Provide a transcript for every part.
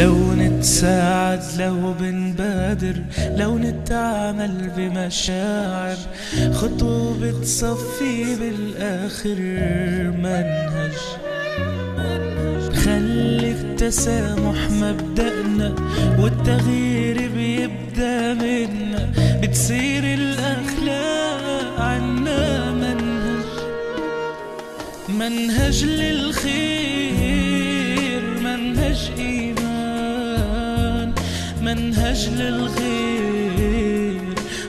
لو نتساعد لو بنبادر لو نتعامل بمشاعر خطوة بتصفي بالآخر منهج. خلي التسامح مبدأنا والتغيير بيبدأ منا بتصير الأخلاق عنا منهج. منهج للخير منهج للغير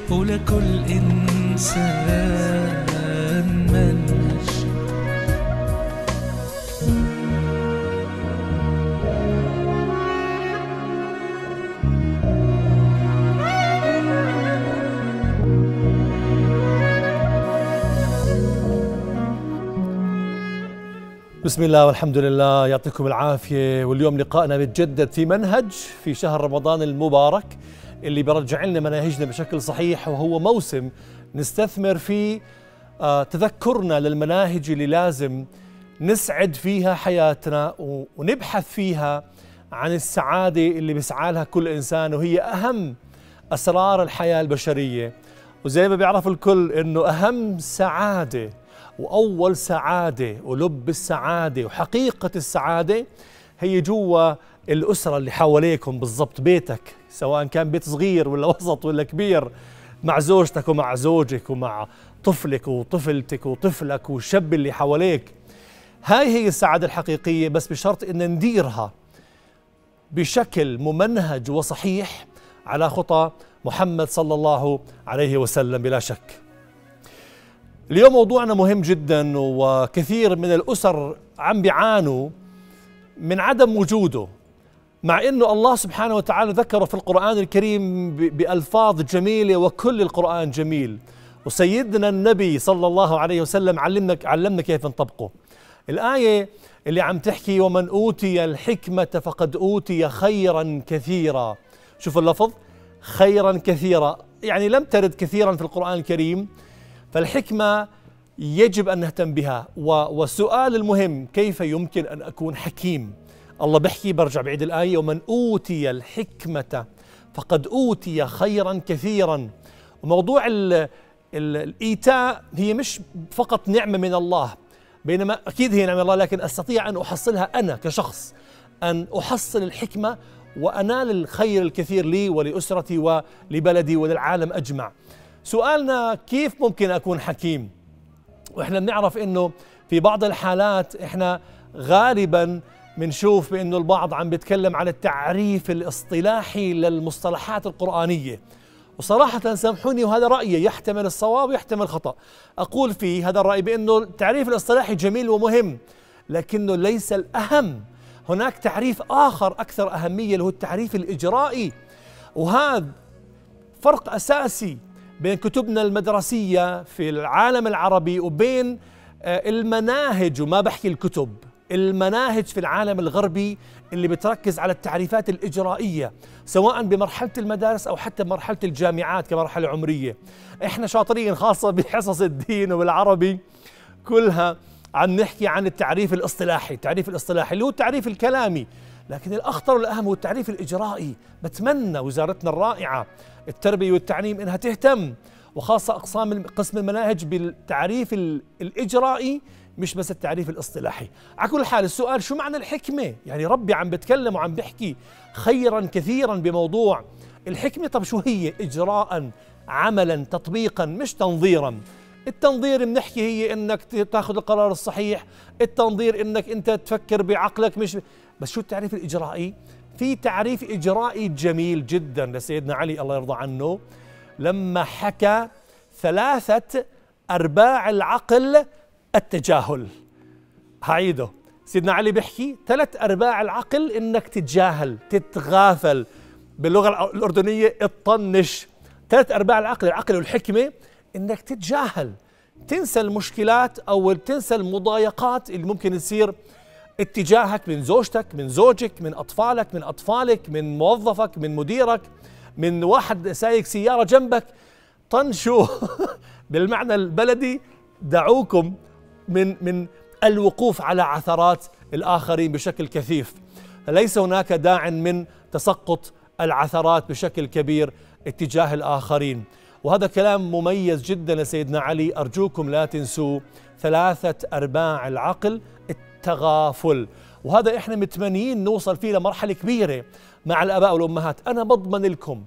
ولكل إنسان منهج بسم الله والحمد لله. يعطيكم العافية. واليوم لقائنا بيتجدد في منهج في شهر رمضان المبارك اللي برجع لنا مناهجنا بشكل صحيح وهو موسم نستثمر فيه آه، تذكرنا للمناهج اللي لازم نسعد فيها حياتنا ونبحث فيها عن السعادة اللي بيسعى لها كل إنسان وهي أهم أسرار الحياة البشرية. وزي ما بيعرف الكل إنه أهم سعادة وأول سعادة ولب السعادة وحقيقة السعادة هي جوا الأسرة اللي حواليكم بالضبط بيتك سواء كان بيت صغير ولا وسط ولا كبير مع زوجتك ومع زوجك ومع طفلك وطفلتك وطفلك والشاب اللي حواليك. هاي هي السعادة الحقيقية بس بشرط إن نديرها بشكل ممنهج وصحيح على خطى محمد صلى الله عليه وسلم بلا شك. اليوم موضوعنا مهم جدا وكثير من الأسر عم بيعانوا من عدم وجوده مع إنه الله سبحانه وتعالى ذكره في القرآن الكريم بألفاظ جميلة وكل القرآن جميل. وسيدنا النبي صلى الله عليه وسلم علمنا علمنا كيف نطبقه. الآية اللي عم تحكي ومن أوتي الحكمة فقد أوتي خيرا كثيرا. شوف اللفظ خيرا كثيرا. يعني لم ترد كثيرا في القرآن الكريم. فالحكمة يجب أن نهتم بها. والسؤال المهم كيف يمكن أن أكون حكيم؟ الله بحكي برجع بعيد الآية. ومن أوتي الحكمة فقد أوتي خيرا كثيرا. وموضوع ال ال الإيتاء هي مش فقط نعمة من الله بينما أكيد هي نعمة من الله لكن أستطيع أن أحصلها أنا كشخص. أن أحصل الحكمة وأنال الخير الكثير لي ولأسرتي ولبلدي وللعالم أجمع. سؤالنا كيف ممكن أكون حكيم؟ وإحنا بنعرف إنه في بعض الحالات إحنا غالبا بنشوف بإنه البعض عم بيتكلم عن التعريف الاصطلاحي للمصطلحات القرآنية. وصراحة سامحوني وهذا رأيي يحتمل الصواب ويحتمل الخطأ. أقول فيه هذا الرأي بأنه التعريف الاصطلاحي جميل ومهم لكنه ليس الأهم. هناك تعريف آخر أكثر أهمية اللي هو التعريف الإجرائي. وهذا فرق أساسي بين كتبنا المدرسية في العالم العربي وبين آه، المناهج وما بحكي الكتب المناهج في العالم الغربي اللي بتركز على التعريفات الإجرائية سواء بمرحلة المدارس أو حتى بمرحله الجامعات كمرحلة عمرية. إحنا شاطرين خاصة بحصص الدين والعربي كلها عم نحكي عن التعريف الإصطلاحي التعريف الإصطلاحي اللي هو التعريف الكلامي. لكن الأخطر والأهم هو التعريف الإجرائي. بتمنى وزارتنا الرائعة التربية والتعليم إنها تهتم وخاصة أقسام قسم المناهج بالتعريف ال- الإجرائي مش بس التعريف الاصطلاحي. على كل حال السؤال شو معنى الحكمة؟ يعني ربي عم بتكلم وعم بحكي خيرا كثيرا بموضوع الحكمة. طب شو هي؟ إجراء عملا تطبيقا مش تنظيرا. التنظير بنحكي هي إنك تاخذ القرار الصحيح. التنظير إنك أنت تفكر بعقلك مش بس شو التعريف الإجرائي؟ في تعريف إجرائي جميل جدا لسيدنا علي الله يرضى عنه. لما حكى ثلاثة أرباع العقل التجاهل. هعيده سيدنا علي بيحكي ثلاث أرباع العقل إنك تتجاهل تتغافل باللغة الأ- الأردنية تطنش ثلاث أرباع العقل العقل والحكمة إنك تتجاهل. تنسى المشكلات أو تنسى المضايقات اللي ممكن تصير اتجاهك من زوجتك من زوجك من أطفالك من أطفالك من موظفك من مديرك من واحد سايق سيارة جنبك. طنشوا بالمعنى البلدي دعوكم من من الوقوف على عثرات الآخرين بشكل كثيف. ليس هناك داع من تسقط العثرات بشكل كبير اتجاه الآخرين. وهذا كلام مميز جدا لسيدنا علي. أرجوكم لا تنسوا ثلاثة أرباع العقل التغافل وهذا إحنا متمنيين نوصل فيه لمرحلة كبيرة مع الآباء والأمهات. أنا بضمن لكم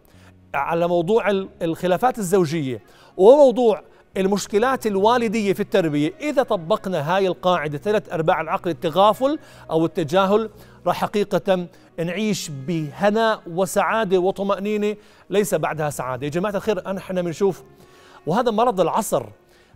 على موضوع الخلافات الزوجية وموضوع المشكلات الوالدية في التربية. إذا طبقنا هاي القاعدة ثلاث أرباع العقل التغافل أو التجاهل راح حقيقة نعيش بهناء وسعادة وطمأنينة ليس بعدها سعادة. يا جماعة الخير إحنا بنشوف وهذا مرض العصر.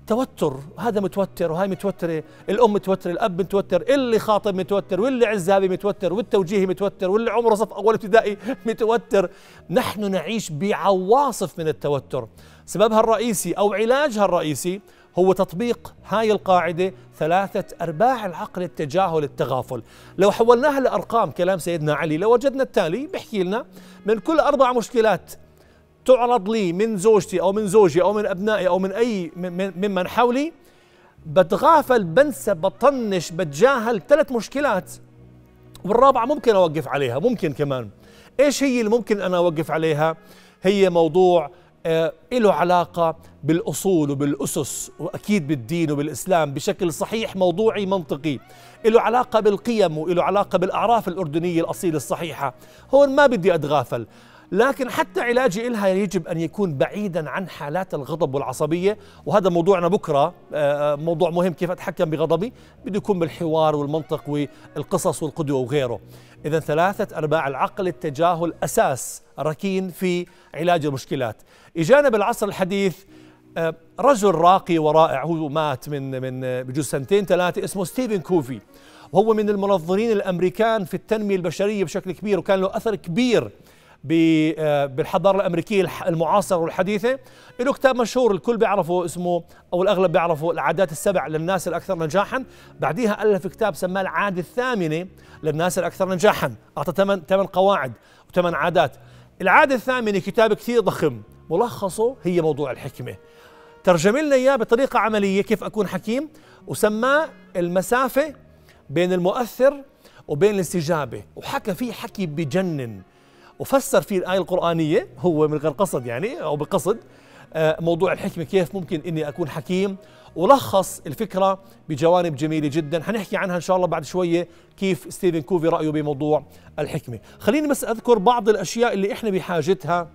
توتر. هذا متوتر وهاي متوترة الأم متوترة الأب متوتر اللي خاطب متوتر واللي عزابي متوتر والتوجيهي متوتر واللي عمره صف أول ابتدائي متوتر. نحن نعيش بعواصف من التوتر. سببها الرئيسي أو علاجها الرئيسي هو تطبيق هاي القاعدة ثلاثة أرباع العقل التجاهل التغافل. لو حولناها لأرقام كلام سيدنا علي لوجدنا التالي بيحكي لنا من كل أربع مشكلات تعرض لي من زوجتي أو من زوجي أو من أبنائي أو من أي ممن حولي بتغافل بنسى بطنش بتجاهل ثلاث مشكلات. والرابعة ممكن أوقف عليها ممكن كمان. إيش هي اللي ممكن أنا أوقف عليها؟ هي موضوع آه له علاقة بالأصول وبالأسس وأكيد بالدين وبالإسلام بشكل صحيح موضوعي منطقي. له علاقة بالقيم وله علاقة بالأعراف الأردنية الأصيلة الصحيحة. هون ما بدي أتغافل. لكن حتى علاجي إلها يجب أن يكون بعيدا عن حالات الغضب والعصبية. وهذا موضوعنا بكرة. آه، آه، موضوع مهم كيف أتحكم بغضبي. بده يكون بالحوار والمنطق والقصص والقدوة وغيره. إذا ثلاثة أرباع العقل التجاهل أساس ركين في علاج المشكلات. إجانا بالعصر الحديث آه، رجل راقي ورائع هو مات من من بجوز سنتين ثلاثة اسمه ستيفن كوفي. وهو من المنظرين الأمريكان في التنمية البشرية بشكل كبير وكان له أثر كبير بالحضارة الأمريكية المعاصرة والحديثة. له كتاب مشهور الكل بيعرفه اسمه أو الأغلب بيعرفه العادات السبع للناس الأكثر نجاحا. بعديها ألف كتاب سماه العادة الثامنة للناس الأكثر نجاحا. أعطى ثمان ثمان قواعد وثمان عادات. العادة الثامنة كتاب كثير ضخم. ملخصه هي موضوع الحكمة. ترجم لنا إياه بطريقة عملية كيف أكون حكيم وسماه المسافة بين المؤثر وبين الاستجابة. وحكى فيه حكي بجنن. وفسر فيه الآية القرآنية هو من غير قصد يعني أو بقصد آه، موضوع الحكمة كيف ممكن إني أكون حكيم. ولخص الفكرة بجوانب جميلة جدا. حنحكي عنها إن شاء الله بعد شوية كيف ستيفن كوفي رأيه بموضوع الحكمة. خليني بس أذكر بعض الأشياء اللي إحنا بحاجتها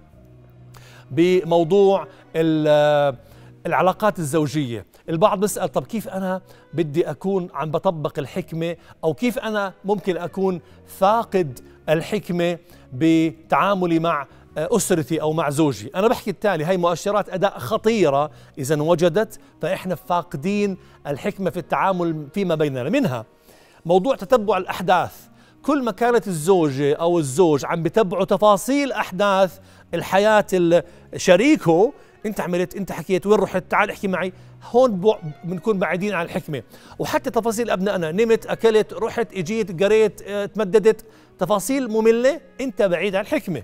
بموضوع العلاقات الزوجية. البعض بيسأل طب كيف أنا بدي أكون عم بطبق الحكمة؟ أو كيف أنا ممكن أكون فاقد الحكمة بتعاملي مع أسرتي أو مع زوجي. أنا بحكي التالي هاي مؤشرات أداء خطيرة إذا وجدت فإحنا فاقدين الحكمة في التعامل فيما بيننا. منها موضوع تتبع الأحداث. كل ما كانت الزوجة أو الزوج عم بتبعوا تفاصيل أحداث الحياة شريكه أنت عملت أنت حكيت وين رحت؟ تعال احكي معي. هون بنكون بعيدين عن الحكمة. وحتى تفاصيل أبنائنا. نمت أكلت رحت إجيت قريت آه تمددت. تفاصيل مملة انت بعيد عن الحكمة.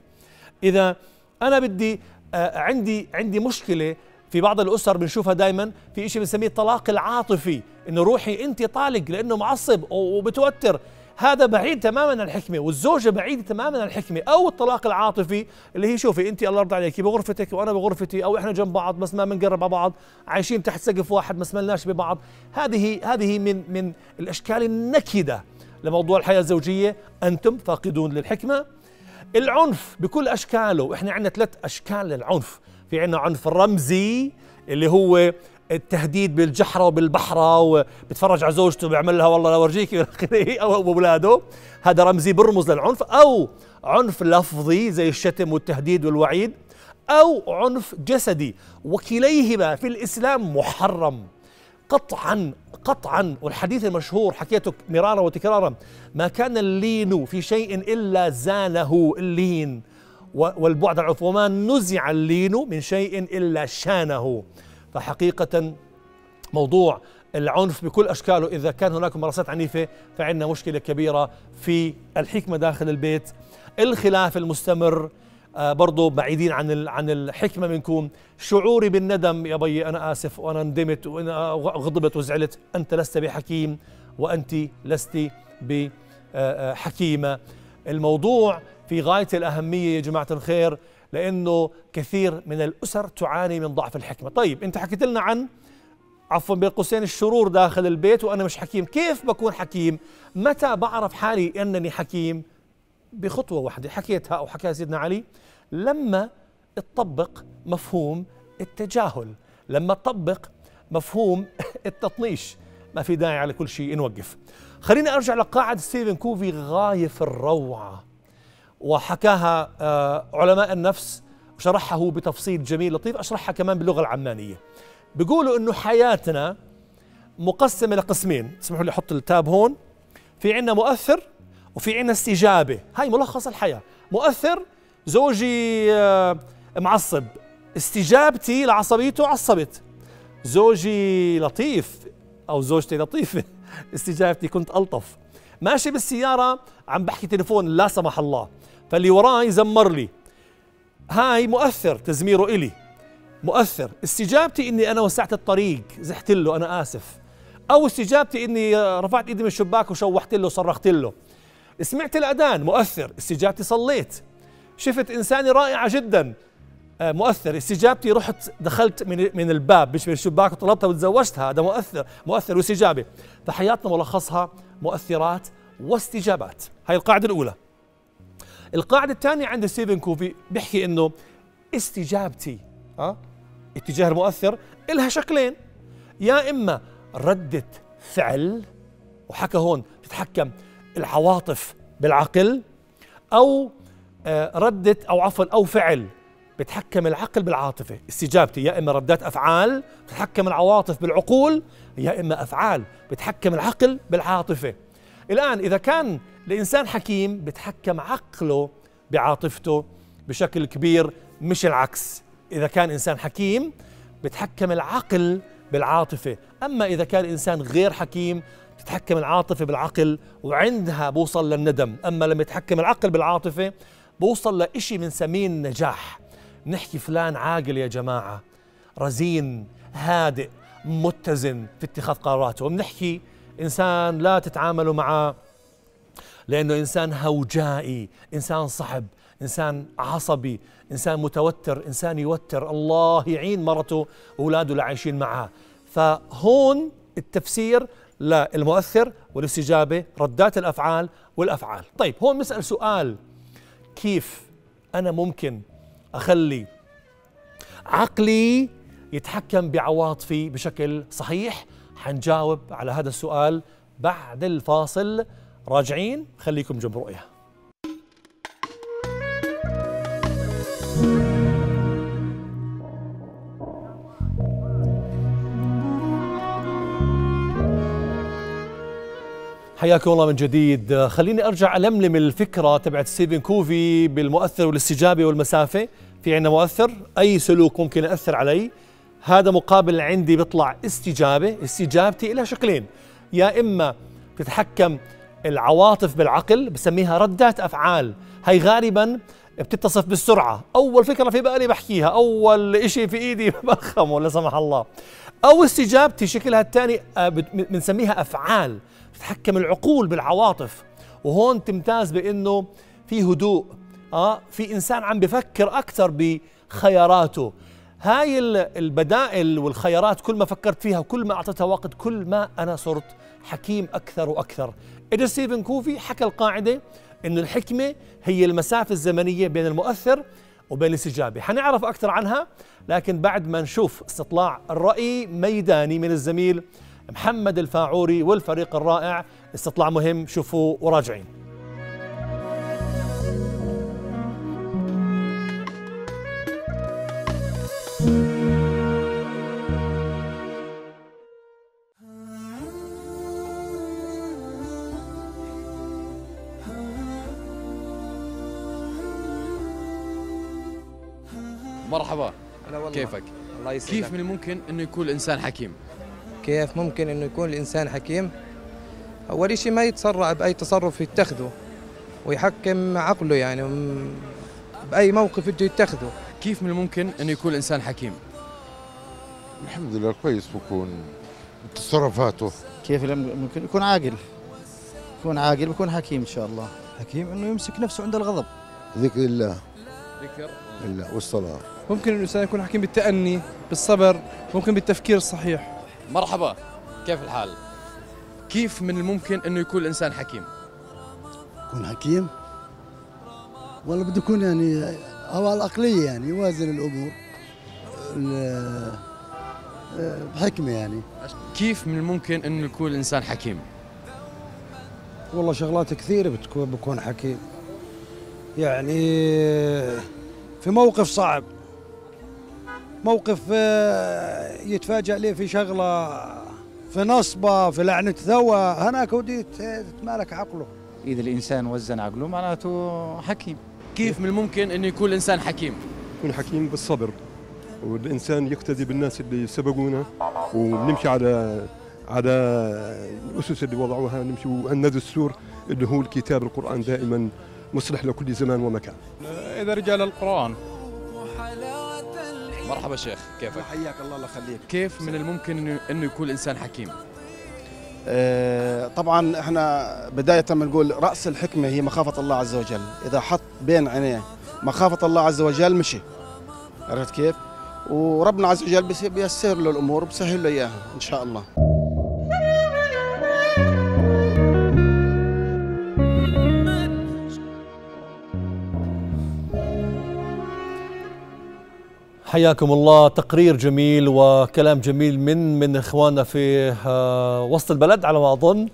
إذا أنا بدي آه عندي عندي مشكلة في بعض الأسر بنشوفها دائما في شيء بنسميه الطلاق العاطفي إنه روحي أنت طالق لأنه معصب وبتوتر. هذا بعيد تماما عن الحكمة والزوجة بعيدة تماما عن الحكمة أو الطلاق العاطفي اللي هي شوفي أنت الله يرضى عليكي بغرفتك وأنا بغرفتي أو إحنا جنب بعض بس ما بنقرب على بعض عايشين تحت سقف واحد ما سملناش ببعض. هذه هذه من من الأشكال النكدة. لموضوع الحياة الزوجية أنتم فاقدون للحكمة. العنف بكل أشكاله إحنا عندنا ثلاث أشكال للعنف. في عندنا عنف رمزي اللي هو التهديد بالجحرة وبالبحرة وبتفرج على زوجته بيعمل لها والله لورجيك أو أولاده. هذا رمزي برمز للعنف. أو عنف لفظي زي الشتم والتهديد والوعيد. أو عنف جسدي. وكليهما في الإسلام محرم. قطعا قطعا والحديث المشهور حكيته مرارا وتكرارا ما كان اللين في شيء إلا زانه اللين والبعد عن وما نزع اللين من شيء إلا شانه. فحقيقة موضوع العنف بكل أشكاله إذا كان هناك ممارسات عنيفة فعندنا مشكلة كبيرة في الحكمة داخل البيت. الخلاف المستمر برضه بعيدين عن عن الحكمة بنكون شعوري بالندم يا بي أنا آسف وأنا ندمت وأنا غضبت وزعلت. أنت لست بحكيم وأنت لست بحكيمة الموضوع في غاية الأهمية يا جماعة الخير لأنه كثير من الأسر تعاني من ضعف الحكمة. طيب أنت حكيت لنا عن عفوا بين قوسين الشرور داخل البيت وأنا مش حكيم. كيف بكون حكيم؟ متى بعرف حالي أنني حكيم؟ بخطوة واحدة حكيتها أو حكاها سيدنا علي لما تطبق مفهوم التجاهل لما تطبق مفهوم التطنيش. ما في داعي على كل شيء نوقف. خليني أرجع لقاعدة ستيفن كوفي غاية في الروعة. وحكاها آه، علماء النفس وشرحها بتفصيل جميل لطيف أشرحها كمان باللغة العمانية. بيقولوا إنه حياتنا مقسمة لقسمين. اسمحوا لي أحط التاب هون. في عندنا مؤثر وفي عندنا استجابة. هاي ملخص الحياة. مؤثر زوجي آه، معصب. استجابتي لعصبيته عصبت. زوجي لطيف أو زوجتي لطيفة. استجابتي كنت ألطف. ماشي بالسيارة عم بحكي تليفون لا سمح الله. فاللي وراي زمر لي. هاي مؤثر تزميره إلي. مؤثر. استجابتي إني أنا وسعت الطريق زحت له أنا آسف. أو استجابتي إني رفعت إيدي من الشباك وشوحت له وصرخت له. سمعت الأذان مؤثر استجابتي صليت. شفت إنسانة رائعة جدا. آه، مؤثر استجابتي رحت دخلت من من الباب مش من الشباك وطلبتها وتزوجتها هذا مؤثر مؤثر واستجابة. فحياتنا ملخصها مؤثرات واستجابات. هاي القاعدة الأولى. القاعدة الثانية عند ستيفن كوفي بيحكي إنه استجابتي ها أه؟ اتجاه المؤثر إلها شكلين. يا إما ردة فعل وحكى هون تتحكم العواطف بالعقل أو آه، ردة أو عفوا أو فعل بتحكم العقل بالعاطفة. استجابتي يا إما ردات أفعال بتحكم العواطف بالعقول يا إما أفعال بتحكم العقل بالعاطفة. الآن إذا كان الإنسان حكيم بتحكم عقله بعاطفته بشكل كبير مش العكس. إذا كان إنسان حكيم بتحكم العقل بالعاطفة. أما إذا كان إنسان غير حكيم تتحكم العاطفة بالعقل وعندها بوصل للندم. أما لما يتحكم العقل بالعاطفة بوصل لإشي من سمين نجاح. نحكي فلان عاقل يا جماعة رزين هادئ متزن في اتخاذ قراراته. وبنحكي إنسان لا تتعاملوا معه لأنه إنسان هوجائي إنسان صعب إنسان عصبي إنسان متوتر إنسان يوتر. الله يعين مرته وأولاده اللي عايشين معها فهون التفسير للمؤثر والاستجابة ردات الأفعال والأفعال. طيب هون نسأل سؤال. كيف أنا ممكن أخلي عقلي يتحكم بعواطفي بشكل صحيح؟ حنجاوب على هذا السؤال بعد الفاصل. راجعين خليكم جنب رؤية. حياكم الله من جديد. خليني أرجع ألملم الفكرة تبعت ستيفن كوفي بالمؤثر والاستجابة والمسافة. في عندنا مؤثر؟ أي سلوك ممكن يأثر علي؟ هذا مقابل عندي بيطلع استجابة. استجابتي لها شكلين. يا إما بتتحكم العواطف بالعقل بسميها ردات أفعال. هي غالبا بتتصف بالسرعة. أول فكرة في بالي بحكيها. أول إشي في إيدي بخمه لا سمح الله. أو استجابتي شكلها الثاني آه، بنسميها أفعال. تتحكم العقول بالعواطف. وهون تمتاز بإنه في هدوء آه في إنسان عم بفكر أكثر بخياراته. هاي البدائل والخيارات كل ما فكرت فيها وكل ما أعطيتها وقت كل ما أنا صرت حكيم أكثر وأكثر. اجى ستيفن كوفي حكى القاعدة إنه الحكمة هي المسافة الزمنية بين المؤثر وبين الاستجابة. حنعرف أكثر عنها لكن بعد ما نشوف استطلاع الرأي ميداني من الزميل محمد الفاعوري والفريق الرائع. استطلاع مهم شوفوا وراجعين. مرحبا. كيفك؟ الله كيف من الممكن إنه يكون الإنسان حكيم؟ كيف ممكن إنه يكون الإنسان حكيم؟ أول شيء ما يتسرع بأي تصرف يتخذه ويحكم عقله يعني بأي موقف بده يتخذه. كيف من الممكن إنه يكون الإنسان حكيم؟ الحمد لله كويس بكون تصرفاته. كيف ممكن يكون عاقل. يكون عاقل بيكون حكيم إن شاء الله. حكيم إنه يمسك نفسه عند الغضب. ذكر الله. ذكر. الله والصلاة. ممكن الإنسان يكون حكيم بالتأني بالصبر ممكن بالتفكير الصحيح. مرحبا كيف الحال؟ كيف من الممكن إنه يكون الإنسان حكيم؟ يكون حكيم؟ والله بده يكون يعني أو العقلية يعني يوازن الأمور ال- آه، بحكمة يعني. كيف من الممكن إنه يكون الإنسان حكيم؟ والله شغلات كثيرة بتكون بكون حكيم. يعني في موقف صعب. موقف آه، يتفاجأ ليه في شغلة في نصبة في لعنة ثوى هناك ودي تتمالك عقله. إذا الإنسان وزن عقله معناته حكيم. كيف من الممكن انه يكون الإنسان حكيم؟ يكون حكيم بالصبر. والإنسان يقتدي بالناس اللي سبقونا. ونمشي على على الاسس اللي وضعوها. نمشي عندنا دستور اللي هو الكتاب القرآن دائما مصلح لكل زمان ومكان. إذا رجال القرآن مرحبا شيخ كيفك؟ حياك الله الله يخليك. كيف من الممكن انه يكون الانسان حكيم؟ آه، طبعا إحنا بداية بنقول رأس الحكمة هي مخافة الله عز وجل. إذا حط بين عينيه مخافة الله عز وجل مشي. عرفت كيف؟ وربنا عز وجل بيس- بيسر له الأمور وبسهل له إياها إن شاء الله. حياكم الله. تقرير جميل وكلام جميل من من إخواننا في آه، وسط البلد على ما أظن.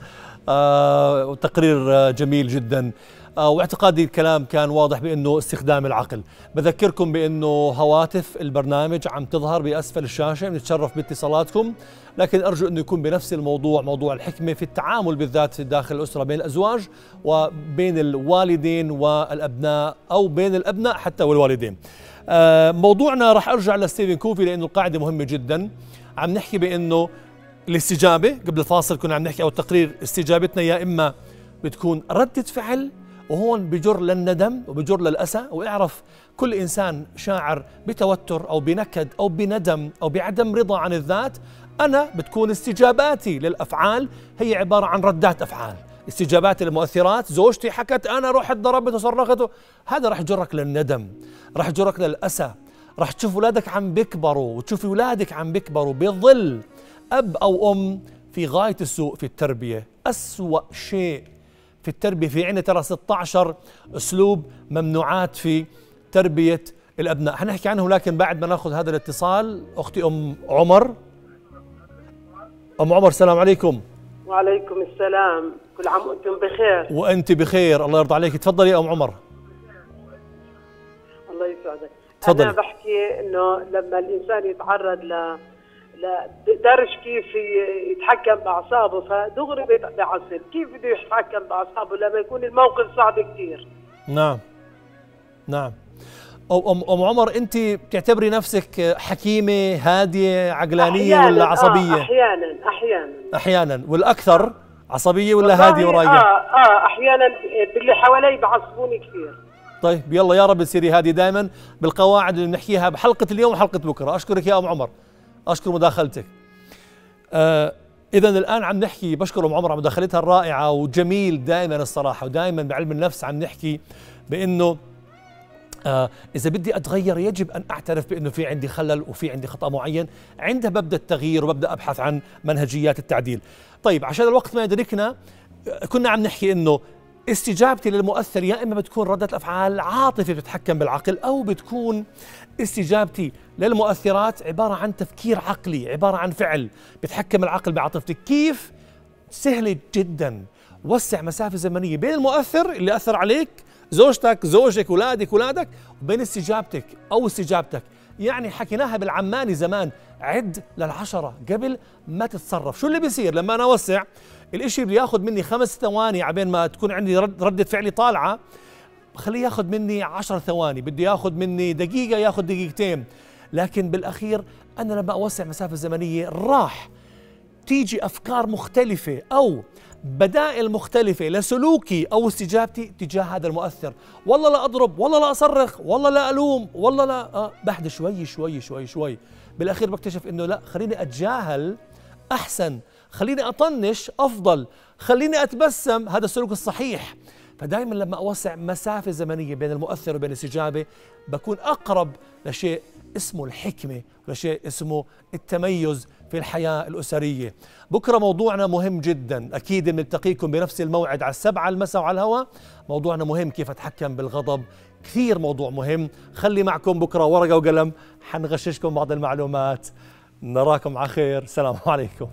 آه، وتقرير آه، جميل جدا. آه، واعتقادي الكلام كان واضح بأنه استخدام العقل. بذكركم بأنه هواتف البرنامج عم تظهر بأسفل الشاشة. بنتشرف باتصالاتكم. لكن أرجو أنه يكون بنفس الموضوع موضوع الحكمة في التعامل بالذات داخل الأسرة بين الأزواج وبين الوالدين والأبناء أو بين الأبناء حتى والوالدين. موضوعنا راح أرجع لستيفن كوفي لأنه القاعدة مهمة جدا. عم نحكي بأنه الاستجابة قبل الفاصل كنا عم نحكي أو التقرير استجابتنا يا إما بتكون ردة فعل وهون بجر للندم وبجر للأسى. وإعرف كل إنسان شاعر بتوتر أو بنكد أو بندم أو بعدم رضا عن الذات. أنا بتكون استجاباتي للأفعال هي عبارة عن ردات أفعال. استجابات المؤثرات. زوجتي حكت أنا رحت ضربت وصرخت هذا راح يجرك للندم راح يجرك للأسى. راح تشوف اولادك عم بيكبروا وتشوفي اولادك عم بيكبروا بظل أب أو أم في غاية السوء في التربية. أسوأ شيء في التربية. في عندنا ترى 16 أسلوب ممنوعات في تربية الأبناء. حنحكي عنه لكن بعد ما ناخذ هذا الاتصال أختي أم عمر. أم عمر السلام عليكم. وعليكم السلام. كل عام وأنتم بخير. وأنت بخير. الله يرضى عليك. تفضلي يا أم عمر. الله يسعدك. تفضلي. أنا بحكي إنه لما الإنسان يتعرض ل لدرج كيف يتحكم بأعصابه فدغري بيت- بيعصب كيف بده يتحكم بأعصابه لما يكون الموقف صعب كثير نعم. نعم. ام عمر أنت بتعتبري نفسك حكيمة هادية عقلانية ولا عصبيه آه أحيانا أحيانا. أحيانا. والأكثر عصبية ولا هادية ورايقة؟ آه آه أحيانا باللي حوالي بعصبوني كثير. طيب يلا يا رب تصيري هادي دائما بالقواعد اللي بنحكيها بحلقة اليوم وحلقة بكرة. أشكرك يا أم عمر. أشكر مداخلتك. آه اذا الآن عم نحكي بشكر أم عمر على مداخلتها الرائعة وجميل دائما الصراحة ودائما بعلم النفس عم نحكي بأنه آه إذا بدي أتغير يجب أن أعترف بأنه في عندي خلل وفي عندي خطأ معين عندها ببدأ التغيير وببدأ أبحث عن منهجيات التعديل. طيب عشان الوقت ما يدركنا آه، كنا عم نحكي أنه استجابتي للمؤثر يا إما بتكون ردة الأفعال عاطفة بتتحكم بالعقل أو بتكون استجابتي للمؤثرات عبارة عن تفكير عقلي عبارة عن فعل بتحكم العقل بعاطفتك كيف؟ سهلة جدا. وسع مسافة زمنية بين المؤثر اللي أثر عليك زوجتك زوجك أولادك أولادك وبين استجابتك أو استجابتك. يعني حكيناها بالعماني زمان عد للعشرة قبل ما تتصرف. شو اللي بيصير؟ لما أنا أوسع الإشي اللي مني خمس ثواني عبين ما تكون عندي رد ردة فعلي طالعة خليه ياخذ مني عشر ثواني. بده ياخذ مني دقيقة ياخذ دقيقتين. لكن بالأخير أنا لما أوسع مسافة زمنية راح تيجي أفكار مختلفة أو بدائل مختلفة لسلوكي أو استجابتي تجاه هذا المؤثر. والله لا أضرب والله لا أصرخ والله لا ألوم والله لا آه بهدى شوي شوي شوي شوي. بالأخير بكتشف إنه لا خليني أتجاهل أحسن خليني أطنش أفضل خليني أتبسم هذا السلوك الصحيح. فدائما لما أوسع مسافة زمنية بين المؤثر وبين الاستجابة بكون أقرب لشيء اسمه الحكمة ولشيء اسمه التميز. في الحياة الأسرية. بكرة موضوعنا مهم جدا. أكيد بنلتقيكم بنفس الموعد على السبعة المساء على الهواء. موضوعنا مهم كيف أتحكم بالغضب. كثير موضوع مهم. خلي معكم بكرة ورقة وقلم. حنغششكم بعض المعلومات. نراكم على خير. السلام عليكم.